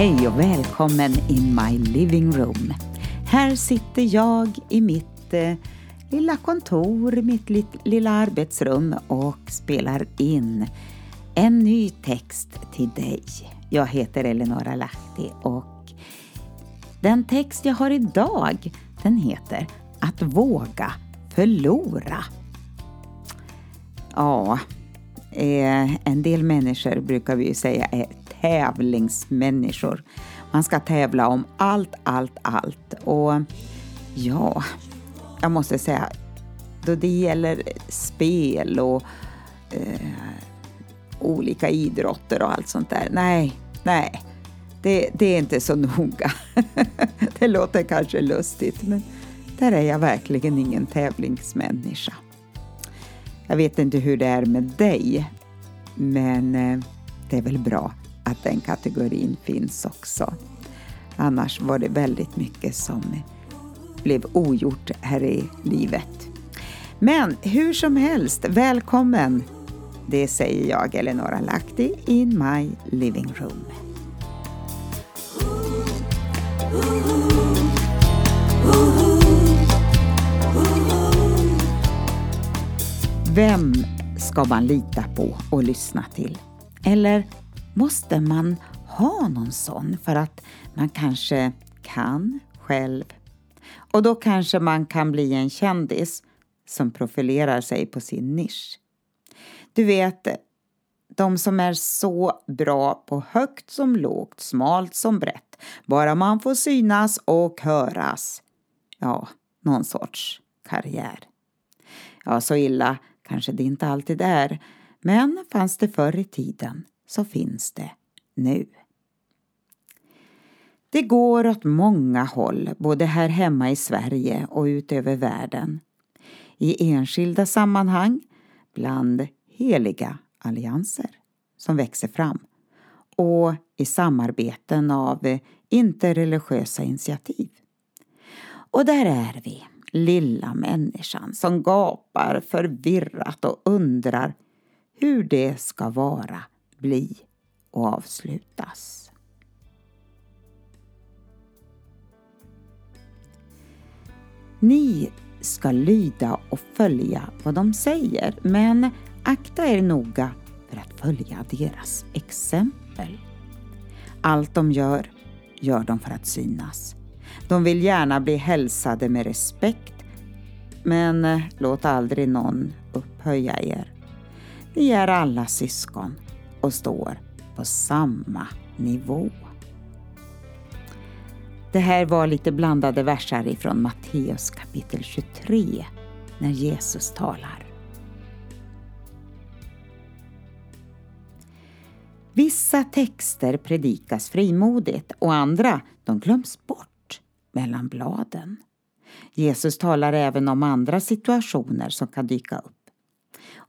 Hej och välkommen in my living room. Här sitter jag i mitt eh, lilla kontor, mitt li lilla arbetsrum och spelar in en ny text till dig. Jag heter Eleonora Lahti och den text jag har idag den heter Att våga förlora. Ja, eh, en del människor brukar vi ju säga är tävlingsmänniskor. Man ska tävla om allt, allt, allt. Och ja, jag måste säga, då det gäller spel och eh, olika idrotter och allt sånt där, nej, nej, det, det är inte så noga. det låter kanske lustigt, men där är jag verkligen ingen tävlingsmänniska. Jag vet inte hur det är med dig, men eh, det är väl bra att den kategorin finns också. Annars var det väldigt mycket som blev ogjort här i livet. Men hur som helst, välkommen! Det säger jag, Eleonora Lahti, in my living room. Vem ska man lita på och lyssna till? Eller måste man ha någon sån för att man kanske kan själv? Och då kanske man kan bli en kändis som profilerar sig på sin nisch. Du vet, de som är så bra på högt som lågt, smalt som brett, bara man får synas och höras. Ja, någon sorts karriär. Ja, så illa kanske det inte alltid är, men fanns det förr i tiden så finns det nu. Det går åt många håll, både här hemma i Sverige och ut över världen. I enskilda sammanhang, bland heliga allianser som växer fram och i samarbeten av interreligiösa initiativ. Och där är vi, lilla människan som gapar förvirrat och undrar hur det ska vara bli och avslutas. Ni ska lyda och följa vad de säger, men akta er noga för att följa deras exempel. Allt de gör, gör de för att synas. De vill gärna bli hälsade med respekt, men låt aldrig någon upphöja er. Ni är alla syskon och står på samma nivå. Det här var lite blandade versar ifrån Matteus kapitel 23 när Jesus talar. Vissa texter predikas frimodigt och andra de glöms bort mellan bladen. Jesus talar även om andra situationer som kan dyka upp.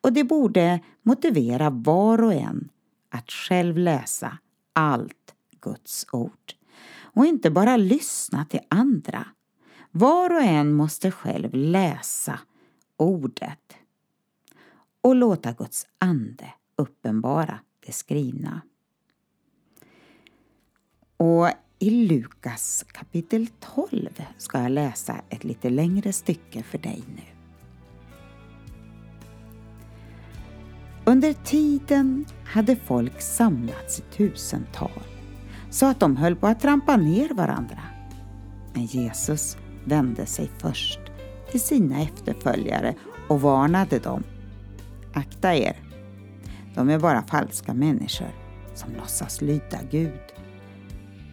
Och det borde motivera var och en att själv läsa allt Guds ord och inte bara lyssna till andra. Var och en måste själv läsa ordet och låta Guds ande uppenbara det skrivna. Och i Lukas kapitel 12 ska jag läsa ett lite längre stycke för dig nu. Under tiden hade folk samlats i tusental så att de höll på att trampa ner varandra. Men Jesus vände sig först till sina efterföljare och varnade dem. Akta er, de är bara falska människor som låtsas lyda Gud.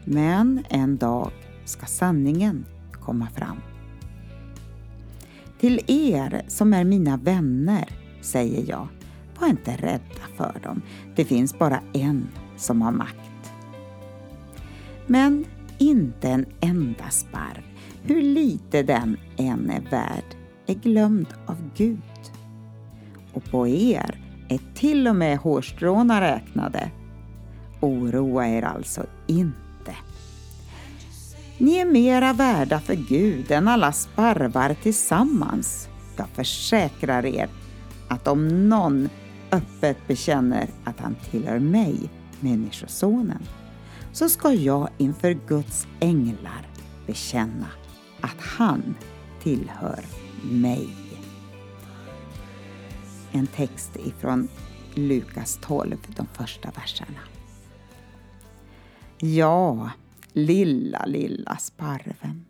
Men en dag ska sanningen komma fram. Till er som är mina vänner säger jag, var inte rädda för dem. Det finns bara en som har makt. Men inte en enda sparv, hur lite den än är värd, är glömd av Gud. Och på er är till och med hårstråna räknade. Oroa er alltså inte. Ni är mera värda för Gud än alla sparvar tillsammans. Jag försäkrar er att om någon öppet bekänner att han tillhör mig, Människosonen, så ska jag inför Guds änglar bekänna att han tillhör mig. En text ifrån Lukas 12, de första verserna. Ja, lilla, lilla sparven.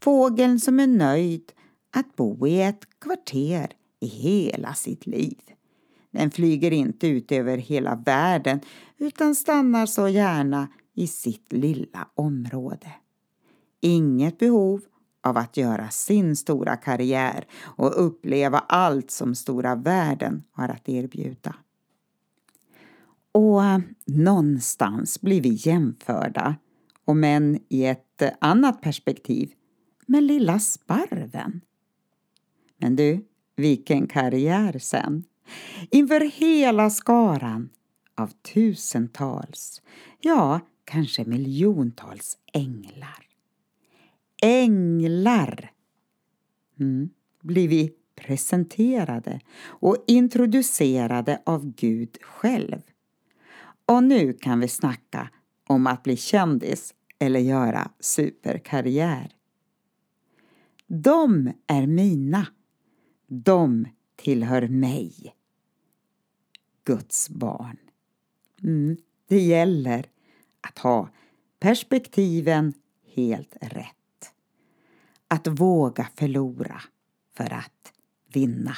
Fågeln som är nöjd att bo i ett kvarter i hela sitt liv. Den flyger inte ut över hela världen utan stannar så gärna i sitt lilla område. Inget behov av att göra sin stora karriär och uppleva allt som stora världen har att erbjuda. Och eh, någonstans blir vi jämförda, om än i ett annat perspektiv, med lilla sparven. Men du, vilken karriär sen! Inför hela skaran av tusentals, ja, kanske miljontals änglar. Änglar! Mm, blir vi presenterade och introducerade av Gud själv. Och nu kan vi snacka om att bli kändis eller göra superkarriär. De är mina. De tillhör mig. Guds barn. Mm, det gäller att ha perspektiven helt rätt. Att våga förlora för att vinna.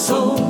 soul.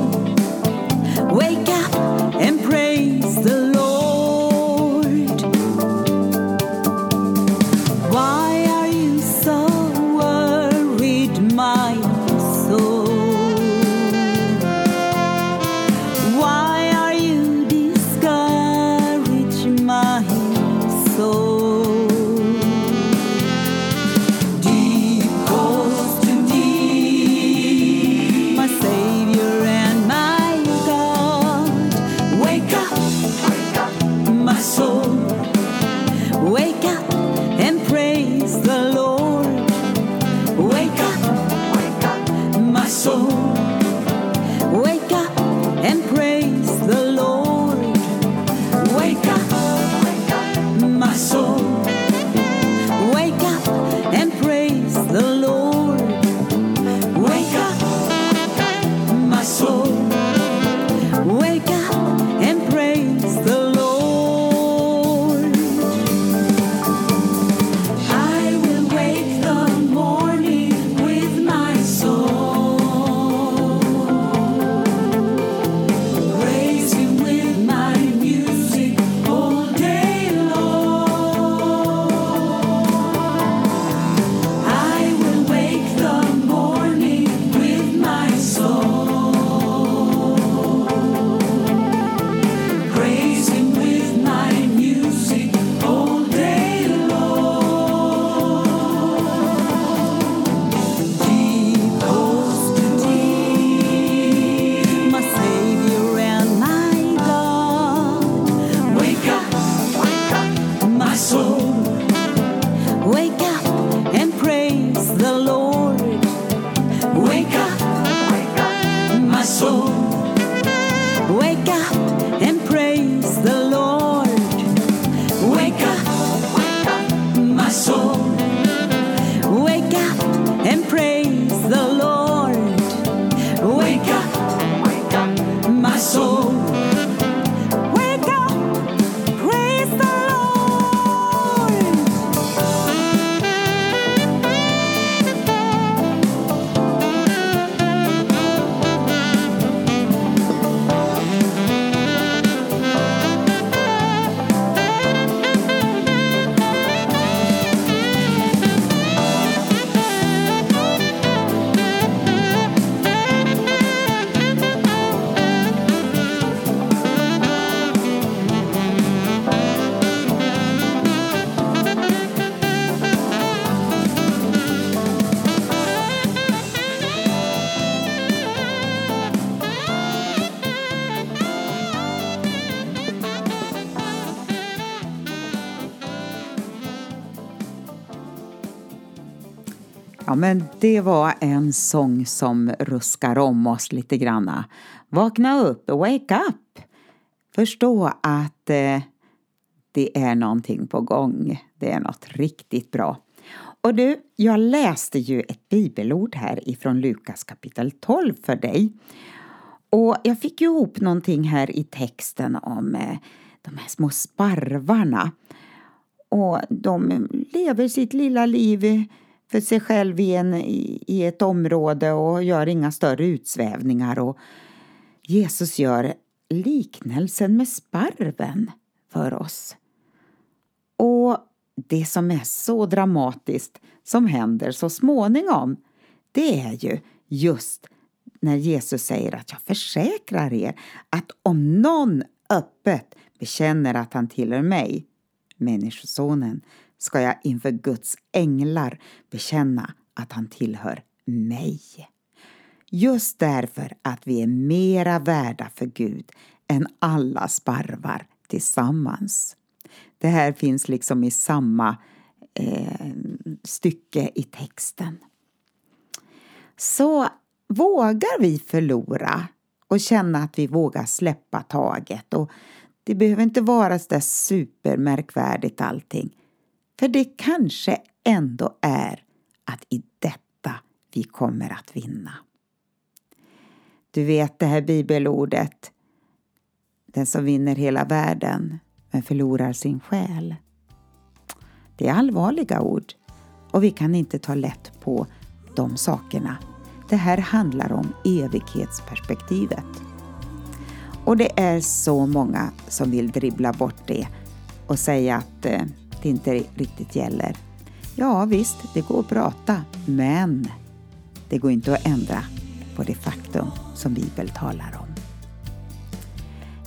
Ja, men det var en sång som ruskar om oss lite granna. Vakna upp, wake up! Förstå att eh, det är någonting på gång. Det är något riktigt bra. Och du, jag läste ju ett bibelord här ifrån Lukas kapitel 12 för dig. Och jag fick ju ihop någonting här i texten om eh, de här små sparvarna. Och de lever sitt lilla liv för sig själv i, en, i ett område och gör inga större utsvävningar. Och Jesus gör liknelsen med sparven för oss. Och det som är så dramatiskt som händer så småningom, det är ju just när Jesus säger att jag försäkrar er att om någon öppet bekänner att han tillhör mig, Människosonen, ska jag inför Guds änglar bekänna att han tillhör mig. Just därför att vi är mera värda för Gud än alla sparvar tillsammans. Det här finns liksom i samma eh, stycke i texten. Så vågar vi förlora och känna att vi vågar släppa taget och det behöver inte vara så där supermärkvärdigt allting. För det kanske ändå är att i detta vi kommer att vinna. Du vet det här bibelordet, den som vinner hela världen men förlorar sin själ. Det är allvarliga ord och vi kan inte ta lätt på de sakerna. Det här handlar om evighetsperspektivet. Och det är så många som vill dribbla bort det och säga att eh, att det inte riktigt gäller. Ja visst, det går att prata, men det går inte att ändra på det faktum som Bibeln talar om.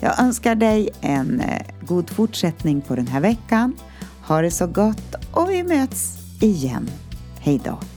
Jag önskar dig en eh, god fortsättning på den här veckan. Ha det så gott och vi möts igen. Hej då!